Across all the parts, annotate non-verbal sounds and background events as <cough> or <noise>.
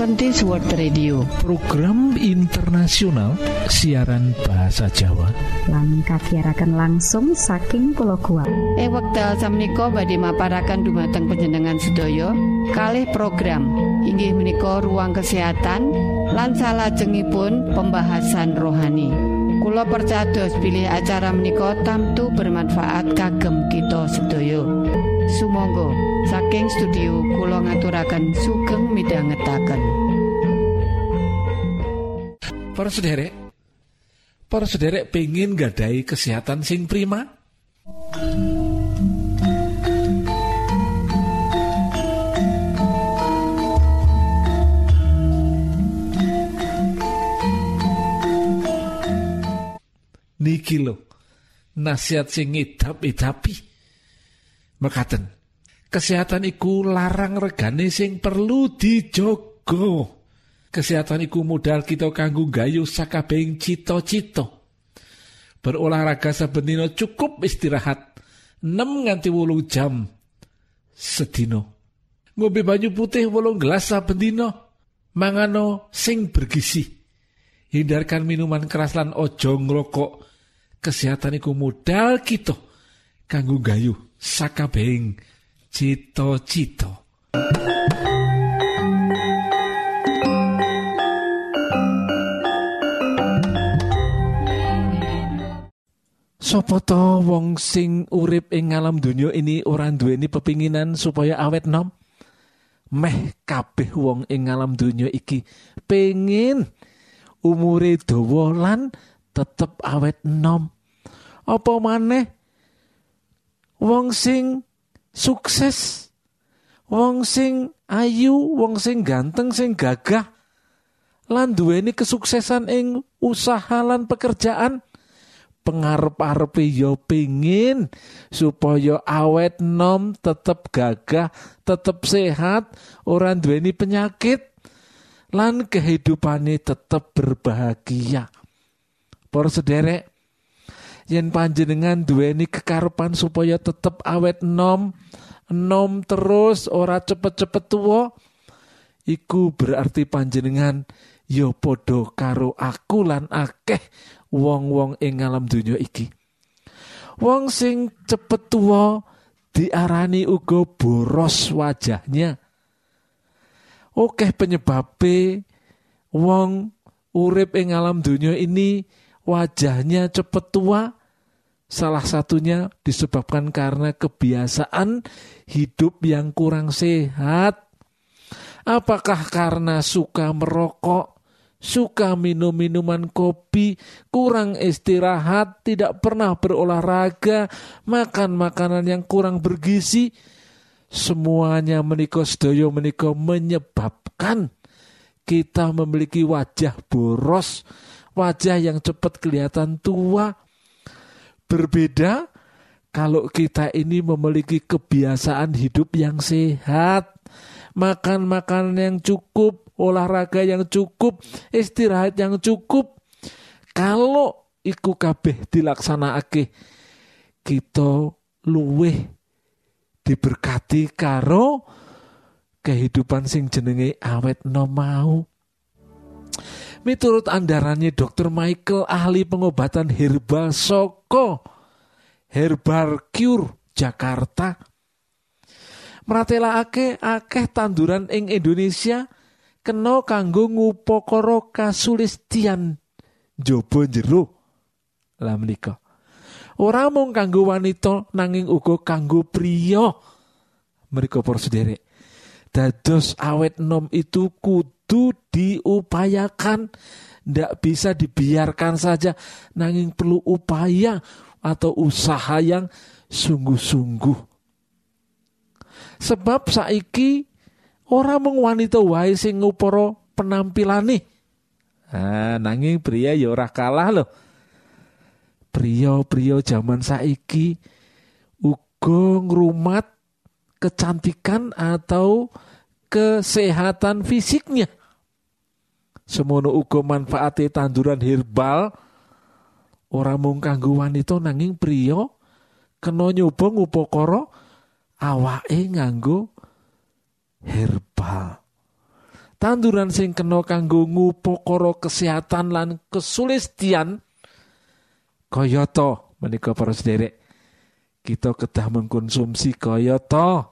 Adventist World Radio. Program internasional siaran bahasa Jawa. Lan kagiatan langsung saking pulau kuat e wekdal samiko badhe maparakan dumateng penjenengan sedaya. Kalih program. Inggih menika ruang kesehatan lan salajengipun pembahasan rohani. Kulo percados pilih acara menika tamtu bermanfaat kagem kita sedaya. Sumangga saking studio Kulo ngaturaken sugeng midhangetaken. Para sederek Para sederek pengen gadai kesehatan sing prima? Niki lo nasihat sing ngidap-idapi mekaten kesehatan iku larang regane sing perlu dijogo. Kesehatan iku modal kita kanggo gayu sakabehing cita-cita. Berolahraga saben dina cukup istirahat 6 nganti 8 jam sedino ngombe banyu putih wolung gelas saben dina mangano sing bergizi. Hindarkan minuman keras lan ojo ngrokok. Kesehatan iku modal kita kanggo gayu sakabehing cita-cita Sopo to wong sing urip ing alam donya ini ora duweni pepinginan supaya awet nom? Meh kabeh wong ing alam donya iki pengin umure dawa lan tetep awet nom. Apa maneh wong sing sukses, wong sing ayu, wong sing ganteng, sing gagah. Lan duweni kesuksesan ing usaha lan pekerjaan. Pengarep-arepe ya pengin supaya awet nom tetep gagah tetep sehat ora duweni penyakit lan kehidupane tetep berbahagia. Para sederek yen panjenengan duweni kekarepan supaya tetep awet nom nom terus ora cepet-cepet tua iku berarti panjenengan ya padha karo aku lan akeh wong-wong ing alam donya iki. Wong sing cepet tua diarani uga boros wajahnya. Oke penyebabe wong urip ing alam donya ini wajahnya cepet tua. Salah satunya disebabkan karena kebiasaan hidup yang kurang sehat. Apakah karena suka merokok, suka minum minuman kopi, kurang istirahat, tidak pernah berolahraga, makan makanan yang kurang bergizi, semuanya menikah sedaya menikah menyebabkan kita memiliki wajah boros, wajah yang cepat kelihatan tua. Berbeda kalau kita ini memiliki kebiasaan hidup yang sehat, makan makanan yang cukup, olahraga yang cukup, istirahat yang cukup. Kalau iku kabeh dilaksanakake, kita luweh diberkati karo kehidupan sing jenenge awet no mau. Miturut andarannya Dr. Michael ahli pengobatan herbal Soko Herbal Cure Jakarta Meratelaake akeh tanduran ing Indonesia kena kanggo ngupakara kasulistian jaba jero lah menika ora mung kanggo wanita nanging uga kanggo priya mereka para sederek dados awet nom itu kudu diupayakan. Ndak bisa dibiarkan saja. Nanging perlu upaya atau usaha yang sungguh-sungguh. Sebab saiki ora mung wanita wae sing ngupara penampilane. Ah nanging pria ya ora kalah loh pria-pria zaman saiki uga ngrumat kecantikan atau kesehatan fisiknya semono uga manfaate tanduran herbal ora mung kanggo wanita nanging pria kena nyoba ngupakara awake nganggo herbal. Tanduran sing kena kanggo ngupokara kesehatan lan kesulistian kayata menika para sederek kita kedah mengkonsumsi kayata.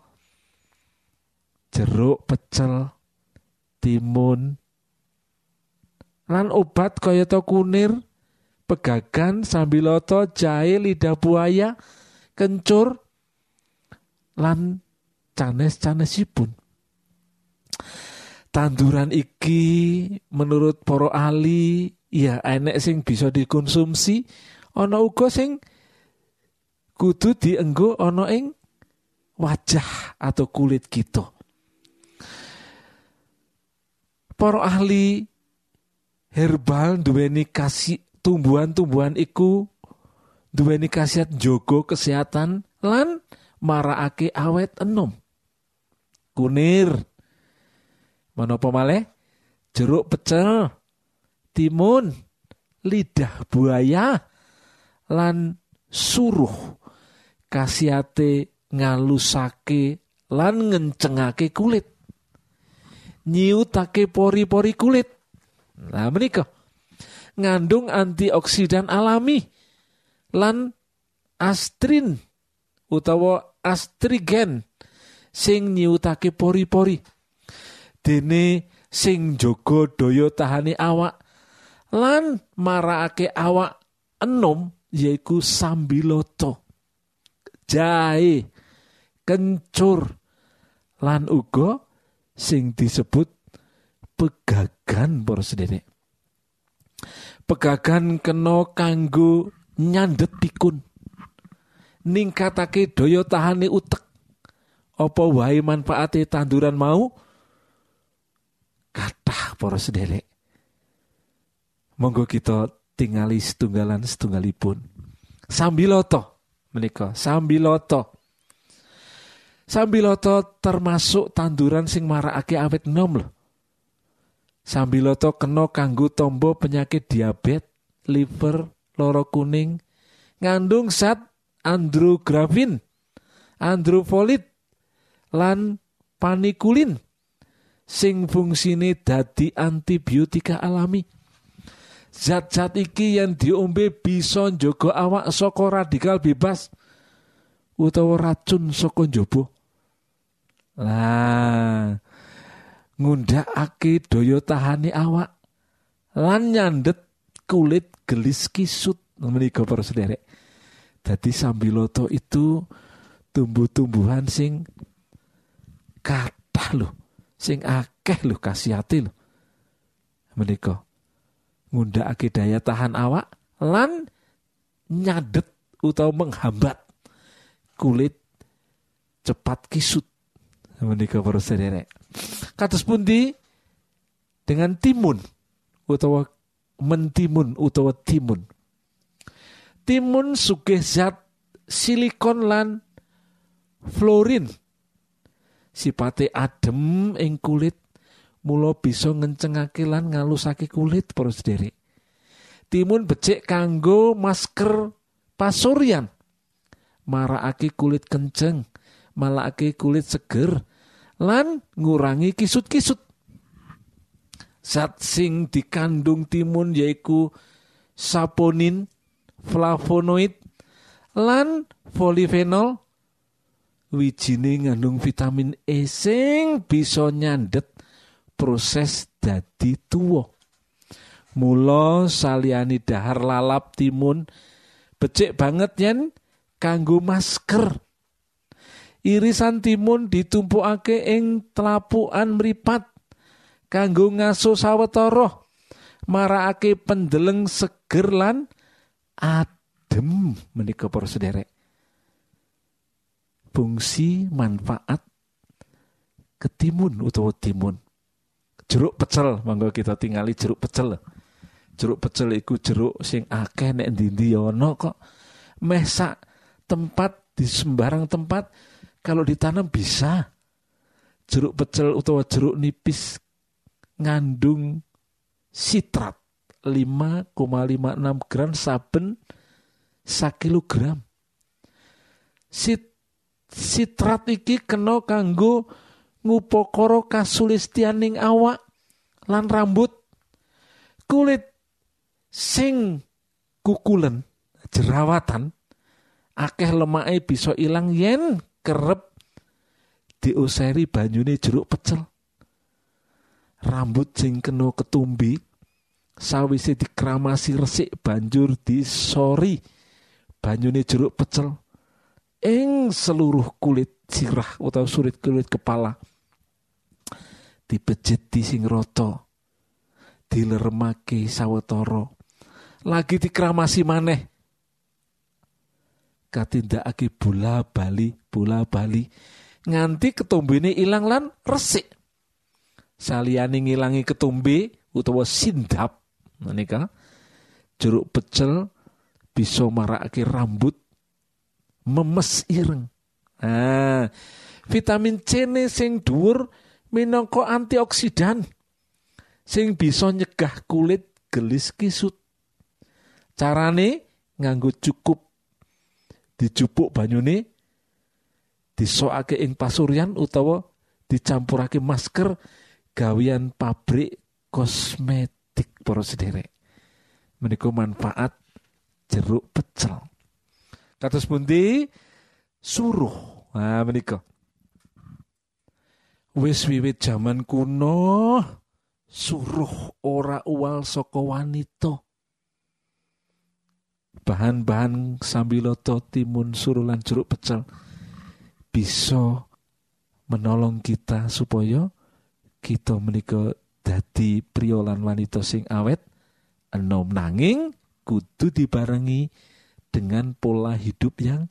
Jeruk pecel timun lan obat kayata kunir pegagan sambiloto jahe lidah buaya kencur lan canes-canesipun tanduran iki menurut para ahli ya enek sing bisa dikonsumsi ana uga sing kudu dienggo ana ing wajah atau kulit kita. Para ahli herbal duweni kasih tumbuhan-tumbuhan iku duweni khasiat jogo kesehatan lan marakake awet enom. Kunir Menapa malih? Jeruk pecel, timun, lidah buaya, lan suruh kasiate ngalusake lan ngencengake kulit. Nyiutake pori-pori kulit. Nah menika ngandung antioksidan alami lan astrin utawa astrigen sing nyiutake pori-pori. Dene sing jaga daya tahane awak lan marakake awak enom yaiku sambiloto. Jahe kencur lan uga sing disebut pegagan para sederek pegagan kena kanggo nyandet pikun. Ningkatake daya tahane utek. Apa wae manfaate tanduran mau? Kathah para sederek monggo kita tingali setunggalan setunggalipun sambiloto menika sambiloto. Sambiloto termasuk tanduran sing marakake awet nom lho sambiloto kena kanggo tombo penyakit diabetes liver loro kuning ngandung zat andrografin androfolit lan panikulin sing fungsine dadi antibiotika alami. Zat-zat iki yang diombe bisa njogo awak saka radikal bebas utawa racun saka njaba. Lah ngundhakake daya tahane awak lan nyandet kulit gelis kisut. Menika para sederek. Dadi sambiloto itu tumbuh-tumbuhan sing kathah loh sing akeh lho kasihati lho. Menika ngundhakake daya tahan awak lan nyadet utawa menghambat kulit cepat kisut. Menika para sederek kados pundi? Dengan timun utawa mentimun utawa timun. Timun sugih zat silikon lan fluorin sipate adem ing kulit mula bisa ngencengake lan ngalusake kulit para sederek. Timun becik kanggo masker pasuryan marakake kulit kenceng malake kulit seger lan ngurangi kisut-kisut zat sing dikandung timun yaiku saponin flavonoid lan polifenol wijine ngandung vitamin E sing bisa nyandet proses dadi tuwa. Mula saliyane dahar lalap timun becik banget yen kanggo masker. Irisan timun ditumpukake ing telapukan mripat kanggo ngaso sawetara marakake pendeleng seger lan adem menika para sederek. Fungsi manfaat ketimun utawa timun. Jeruk pecel mangga kita tinggali jeruk pecel. Jeruk pecel iku jeruk sing akeh nek ndi ana kok. Mesak tempat di sembarang tempat kalau ditanam bisa jeruk pecel utawa jeruk nipis ngandung sitrat 5,56 gram saben sakilogram. Sit sitrat iki kena kanggo ngupakara kasulistianing awak lan rambut kulit sing kukulen jerawatan akeh lemake bisa ilang yen kerep diuseri banyune jeruk pecel. Rambut sing kena ketumbi sawise dikramasi resik banjur disori banyune jeruk pecel ing seluruh kulit sirah utawa surit kulit kepala. Dibejeti sing rata dileremake sawetara. Lagi dikramasi maneh katindakake bola bali bola bali nganti ketumbene ilang lan resik. Saliyane ngilangi ketumbe utawa sindap menika. Jeruk pecel bisa marakake rambut memes ireng. Ah vitamin C ne sing dhuwur minangka antioksidan sing bisa nyegah kulit gelis kisut. Carane nganggo cukup dijupuk banyune disokake ing pasuryan utawa dicampurake masker gawian pabrik kosmetik para sederek. Menika manfaat jeruk pecel. Kados pundi? Suruh. Nah menika. Wis wiwit jaman kuno suruh ora uwal saka wanita bahan-bahan sambiloto timun suruh lan jeruk pecel bisa menolong kita supaya kita menika dadi pria lan wanita sing awet enom nanging kudu dibarengi dengan pola hidup yang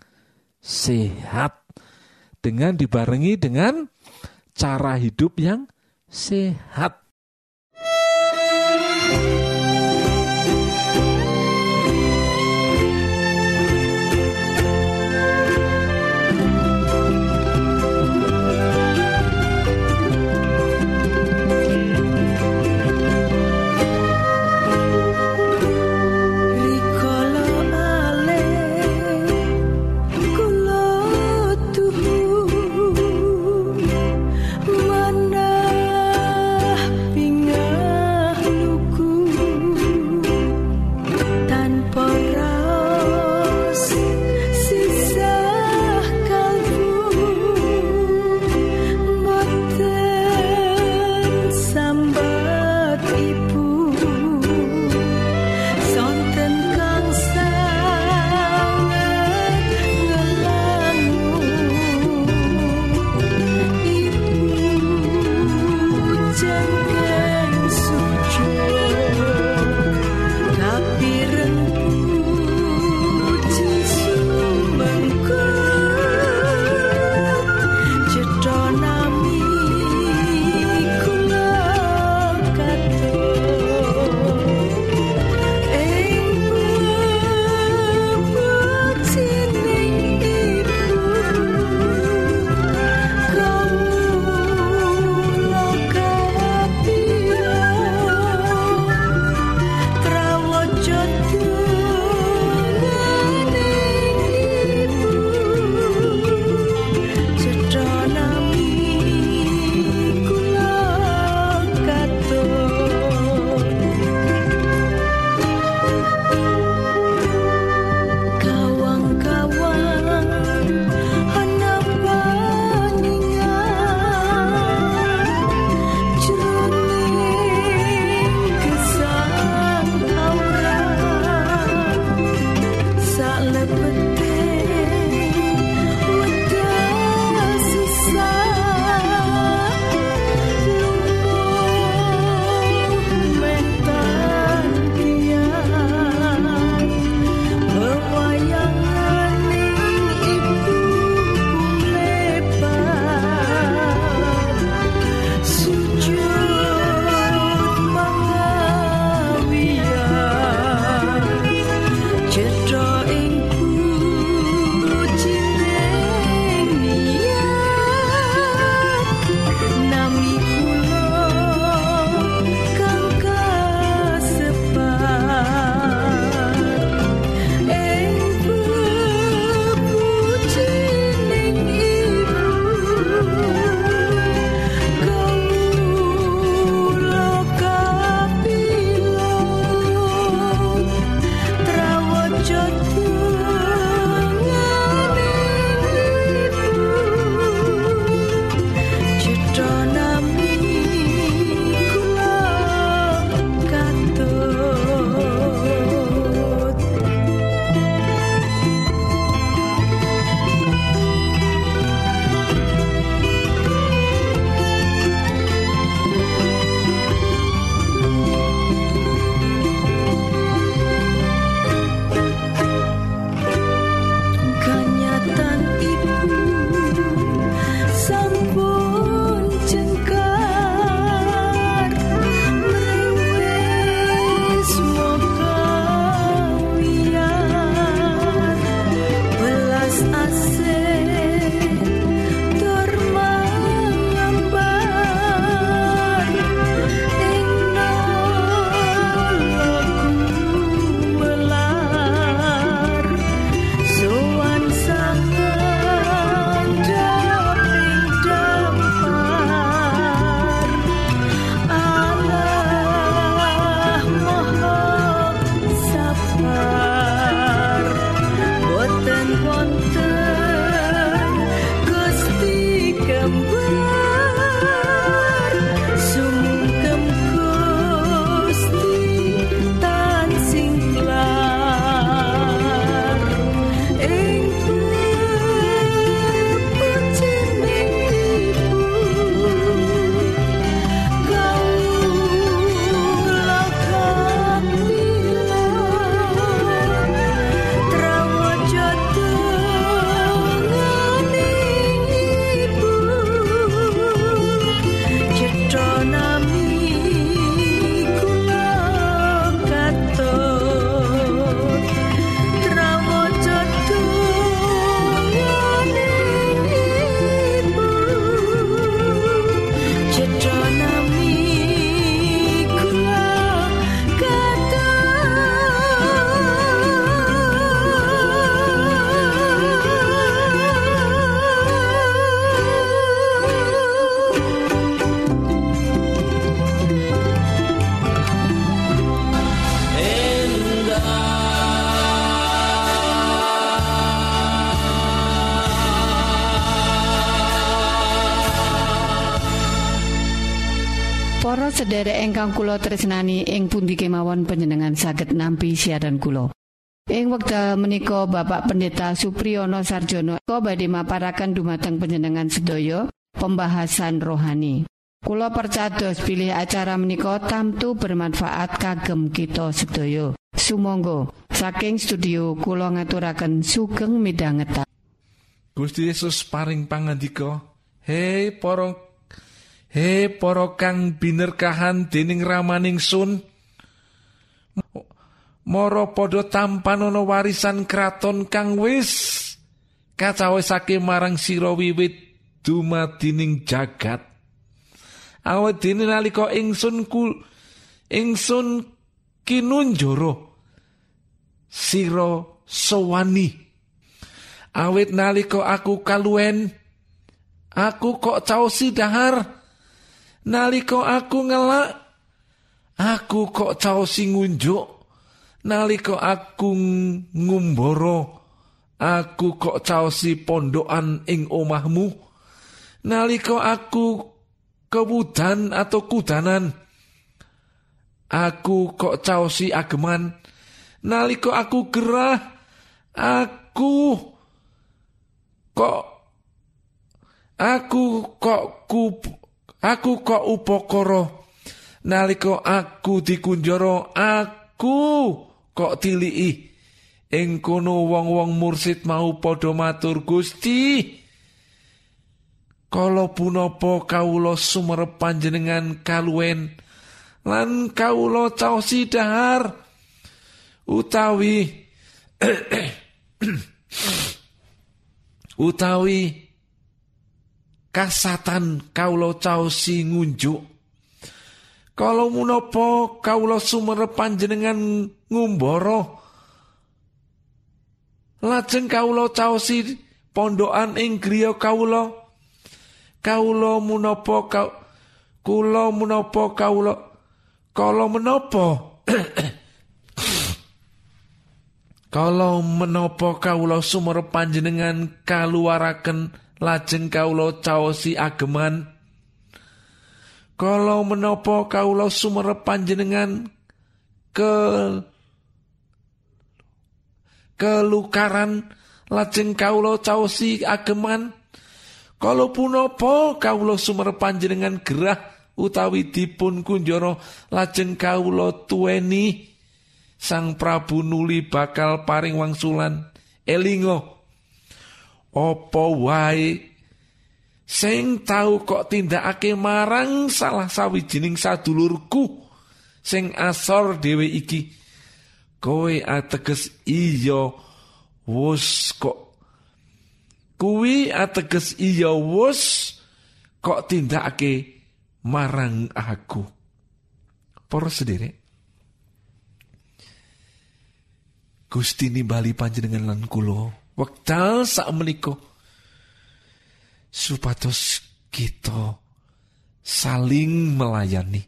sehat. Dengan dibarengi dengan cara hidup yang sehat ingkang kula tresnani ing pundi kemawon panjenengan saged nampi siaran kula. Ing wekdal menika Bapak Pendeta Supriyono Sarjono kok badhe maparaken dumateng panjenengan sedaya pembahasan rohani. Kulo percados pilih acara menika tamtu bermanfaat kagem kita sedaya. Sumangga saking studio kula ngaturaken sugeng midhanget. Gusti Yesus paring pangandika, "Hei para He para kang binerkahan dening ramaning sun Mara padha tampan ana warisan kraton kang wis kacawesake marang sira wiwit dumadining jagat. Awet dene nalika ingsun ku ingsun kinunjoro sira sowani. Awit nalika aku kaluen aku kok caosi dahar Naliko aku ngelak aku kok caosi ngunjuk. Naliko aku ngumboro aku kok caosi pondokan ing omahmu. Naliko aku kewudan atau kudanan aku kok caosi ageman. Naliko aku gerah aku kok aku kok ku Aku kok upakara nalika aku dikunjara aku kok tiliki. Ing kono wong-wong mursid mau padha matur Gusti. Kala punapa kawula sumerep panjenengan kaluwen lan kawula caosi dahar utawi <clears throat> utawi kasatan kaulo caosi ngunjuk. Kalau munopo kaulo sumerep panjenengan ngumboro lajeng kaulo caosi pondokan ing griya kaulo. Kaulo munopo kau kulo munopo kaulo. Kalau menopo <coughs> kalau menopo kaulo sumerep panjenengan kaluaraken lajeng kawula caosi ageman. Kalau menopo kawula sumerep panjenengan ke kelukaran lajeng kawula caosi ageman. Kalau punapa kawula sumerep panjenengan gerah utawi dipun kunjara lajeng kawula tuweni Sang Prabu nuli bakal paring wangsulan. Elingo Opo wae? Sing tau kok tindakake marang salah sawijining sadulurku sing asor dhewe iki. Kowe ateges iya wus kok. Kuwi ateges iya wus kok tindakake marang aku. Para sendiri Gusti nimbali panjenengan lan kula wekdal sak menika. Supados kita saling melayani.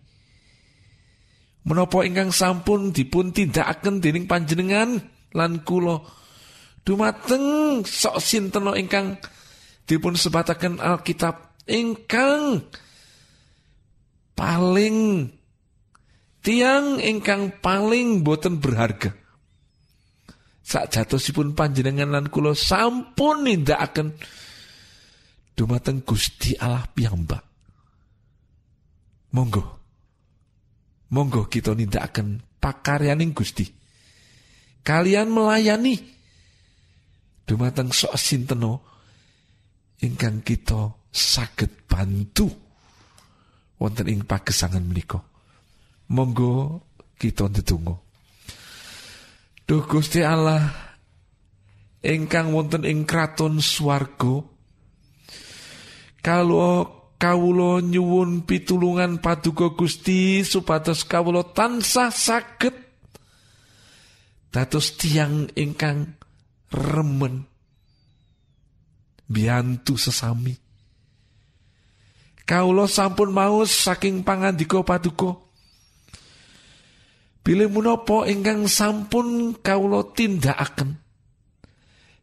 Menapa ingkang sampun dipun tindakaken dening panjenengan lan kula? Dumateng sok sinten ingkang dipun sebataken Alkitab ingkang paling tiang ingkang paling boten berharga sak jatosipun panjenengan lan kula sampun nindakaken dumateng Gusti Allah piyambak. Monggo. Monggo kita nindakaken pakaryaning Gusti. Kalian melayani dumateng sok sinteno ingkang kita saged bantu wonten ing pagesangan menika. Monggo kita ndedonga. Duh Gusti Allah ingkang wonten ing kraton swarga kalau kawula nyuwun pitulungan paduka Gusti supados kawula tansah saged dados tiang ingkang remen biantu sesami. Kawula sampun maus saking pangandika paduka Bilih menapa ingkang sampun kawula tindakaken?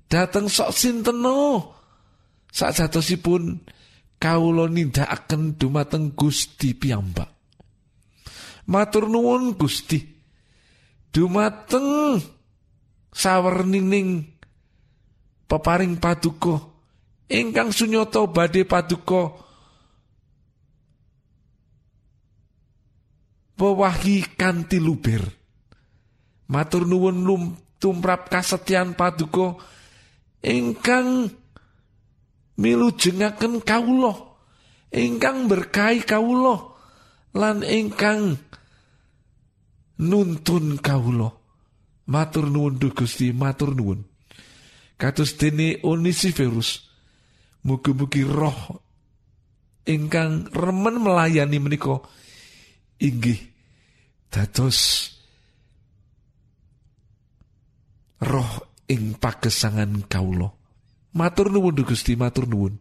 Dateng sok sinteno. Sajatosipun kawula nindakaken dumateng Gusti piyambak. Matur nuwun Gusti. Dumateng sawernining peparing paduka. Ingkang sunyata badhe paduka pewahi kanthi luber. Matur nuwun tumrap kasetyan paduka ingkang milujengaken kawula ingkang berkahi kawula lan ingkang nuntun kawula matur nuwun Gusti matur nuwun kados dene Onisiferus mugi-mugi roh ingkang remen melayani menika inggih. Dados roh ing pagesangan kawula matur nuwun Gusti matur nuwun.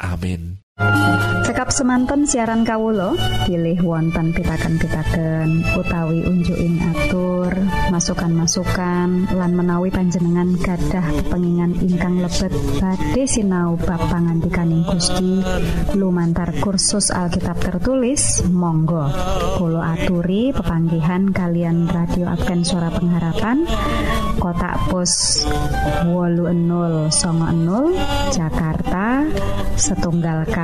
Amin Cekap semanten siaran Kawulo pilih wonten pitaken-pitaken utawi unjuin atur masukan-masukan lan menawi panjenengan gadah kepengingan ingkang lebet. Badhe sinau ba pangantikaning Gusti lumantar kursus Alkitab tertulis Monggo. Kulo aturi pepanggihan kalian radio Advent suara pengharapan kotak pos wolu 00 Jakarta setunggal kali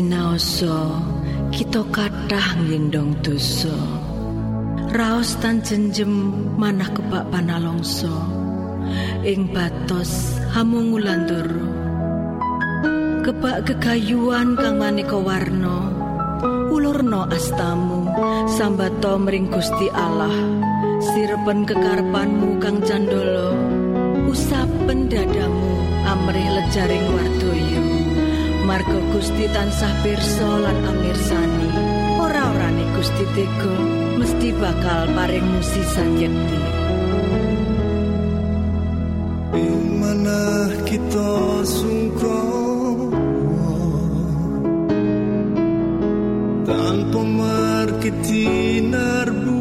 sinaosa kita kathah nglindong dosa. Raos tan jenjem manah kebak panalongso. Ing batos hamungulandur kebak gegayuan kang maneka warna ulurno astamu sambato mring Gusti Allah. Sirepen kekarpanmu kang candolo usapen dadamu amrih lejaring wardoyo Margo Gusti tansah pirsa lan amirsani. Ora-orane Gusti Tega mesti bakal paring musisan yekti mana kita sungkong tanpa marketi narbuka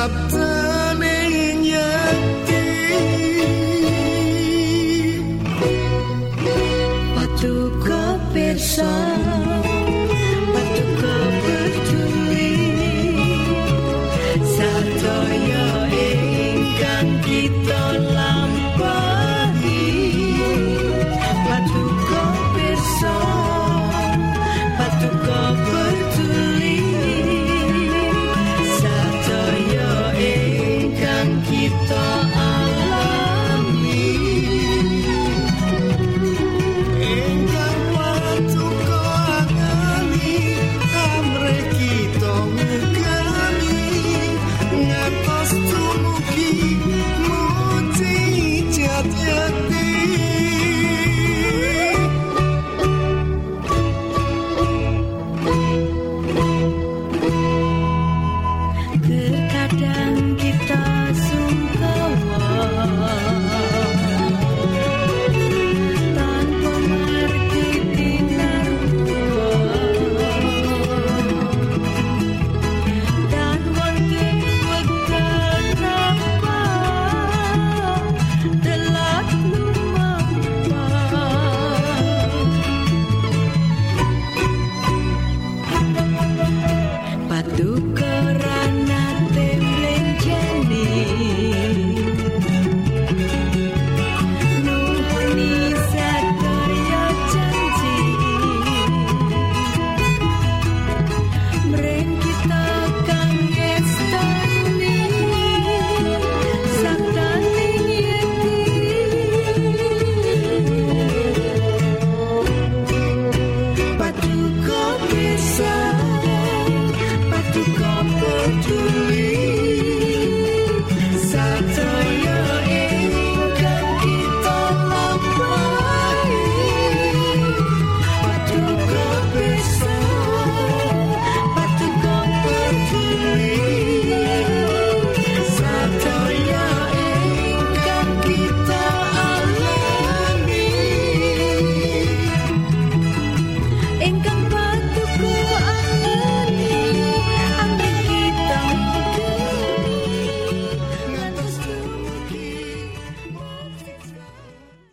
up.